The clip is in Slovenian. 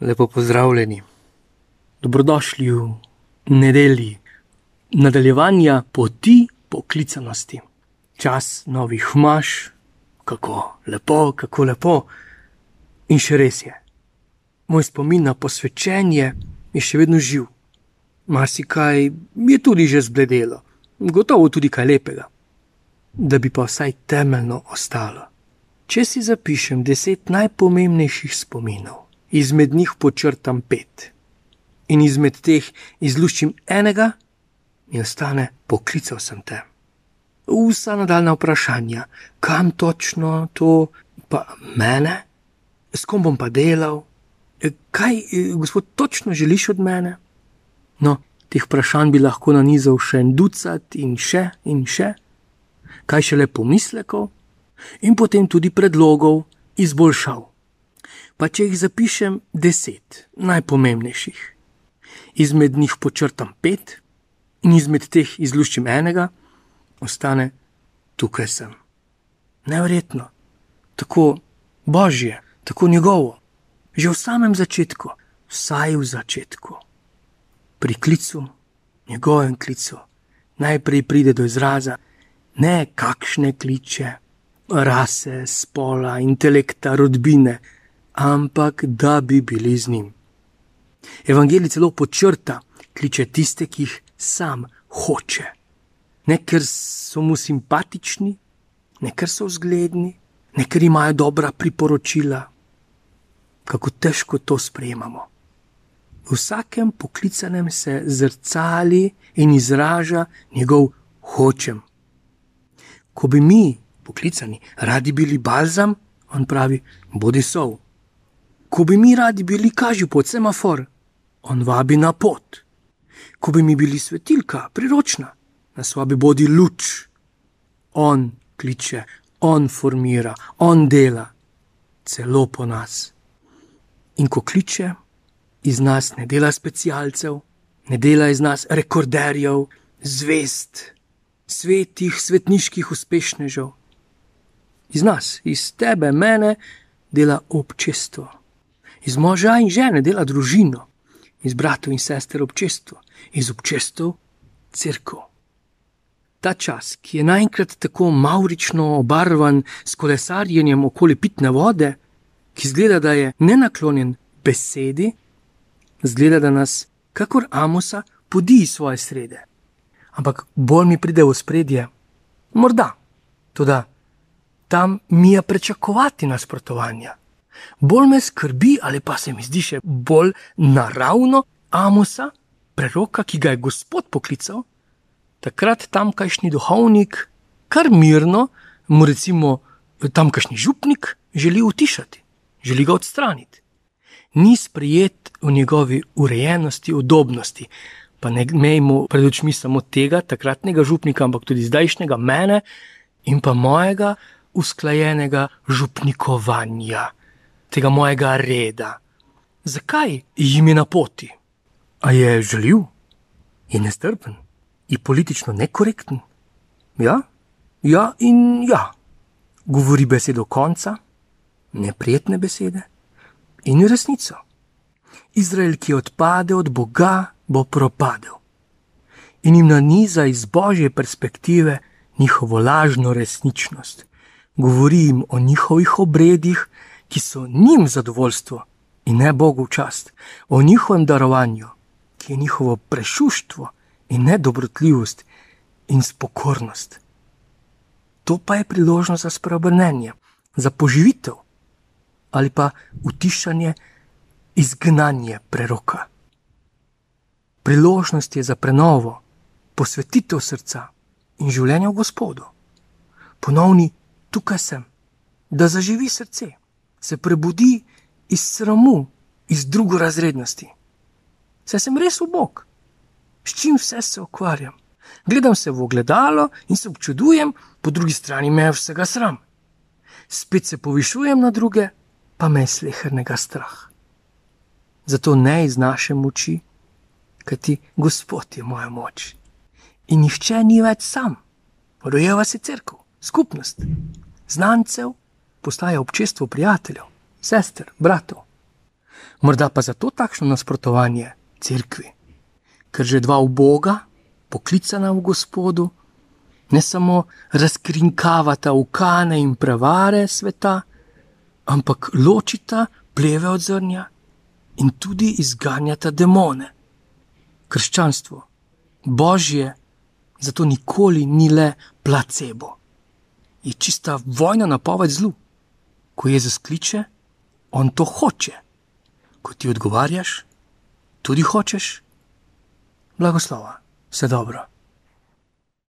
Lepo pozdravljeni. Dobrodošli v nedelji nadaljevanja poti poklicanosti. Čas novih maš, kako lepo, kako lepo. In še res je, moj spomin na posvečenje je še vedno živ. Marsikaj je tudi že zbledelo, gotovo tudi kaj lepega, da bi pa vsaj temeljno ostalo. Če si zapišem deset najpomembnejših spominov, izmed njih počrtam pet. In izmed teh izluščim enega, in ostane, poklical sem te. Vsa nadaljna vprašanja, kam točno to, pa mene, s kom bom pa delal, kaj, gospod, točno želiš od mene? No, teh vprašanj bi lahko nanizal še en ducat in še in še, kaj šele pomislekov, in potem tudi predlogov izboljšav pa če jih zapišem deset najpomembnejših. Izmed njih počrtam pet, in izmed teh izluščim enega, ostane tukaj sem. Neverjetno, tako božje, tako njegovo, že v samem začetku, vsaj v začetku. Pri klicu, njegovem klicu, najprej pride do izraza ne kakšne kliče, rase, spola, intelekta, rodbine, ampak da bi bili z njim. Evangelij celo počrta, kliče tiste, ki jih sam hoče. Ne ker so mu simpatični, ne ker so zgledni, ne ker imajo dobra priporočila. Kako težko to sprejemamo. V vsakem poklicanem se zrcali in izraža njegov hočem. Ko bi mi, poklicani, radi bili balzam, on pravi: Bodi sov ko bi mi radi bili kažu pod semafor, on vabi na pot. Ko bi mi bili svetilka, priročna, nas vabi bodi luč. On kliče, on formira, on dela, celo po nas. In ko kliče, iz nas ne dela specialcev, ne dela iz nas rekorderjev, zvest, svetih, svetniških uspešnežev. Iz nas, iz tebe, mene, dela občestvo iz moža in žene dela družino, iz bratov in sester občestvo, iz občestev crkvo. Ta čas, ki je naenkrat tako maurično obarvan s kolesarjenjem okoli pitne vode, ki zgleda, da je nenaklonjen besedi, zgleda, da nas, kakor Amosa, podi iz svoje srede. Ampak bolj mi pride v spredje, morda, tudi tam mi je pričakovati nasprotovanja bolj me skrbi, ali pa se mi zdi še bolj naravno, Amosa, preroka, ki ga je Gospod poklical, takrat tamkajšnji duhovnik, kar mirno, mu recimo tamkajšnji župnik, želi utišati, želi ga odstraniti. Ni sprijet v njegovi urejenosti, udobnosti. Pa ne imejmo pred očmi samo tega takratnega župnika, ampak tudi zdajšnjega mene in pa mojega usklajenega župnikovanja tega mojega reda. Zakaj jim je na poti? A je žaljiv, je nestrpen, je politično nekorekten? Ja, ja in ja. Govori besedo konca, neprijetne besede in resnico. Izrael, ki odpade od Boga, bo propadel. In jim naniza iz božje perspektive njihovo lažno resničnost. Govori jim o njihovih obredih, ki so njim zadovoljstvo in ne Bogu čast, o njihovem darovanju, ki je njihovo prešuštvo in nedobrotljivost in spokornost. To pa je priložnost za spreobrnenje, za poživitev ali pa utišanje, izgnanje preroka. Priložnost je za prenovo, posvetitev srca in življenja v Gospodu. Ponovni tukaj sem, da zaživi srce se prebudi iz sramu, iz drugorazrednosti. Saj sem res ubog, s čim vse se ukvarjam. Gledam se v ogledalo in se občudujem, po drugi strani me je vsega sram. Spet se povišujem na druge, pa me je slehrnega strah. Zato ne iz naše moči, kajti Gospod je moja moč. In nihče ni več sam, rojeva se crkva, skupnost, znancev, postaja občestvo prijateljev, sester, bratov. Morda pa zato takšno nasprotovanje cerkvi, ker že dva v Boga, poklicana v Gospodu, ne samo razkrinkavata ukane in prevare sveta, ampak ločita pleve od zrnja in tudi izganjata demone. Krščanstvo, božje, zato nikoli ni le placebo. Je čista vojna napoved zlu. Ko Jezus kliče, on to hoče. Ko ti odgovarjaš, tudi hočeš. Blagoslova, vse dobro.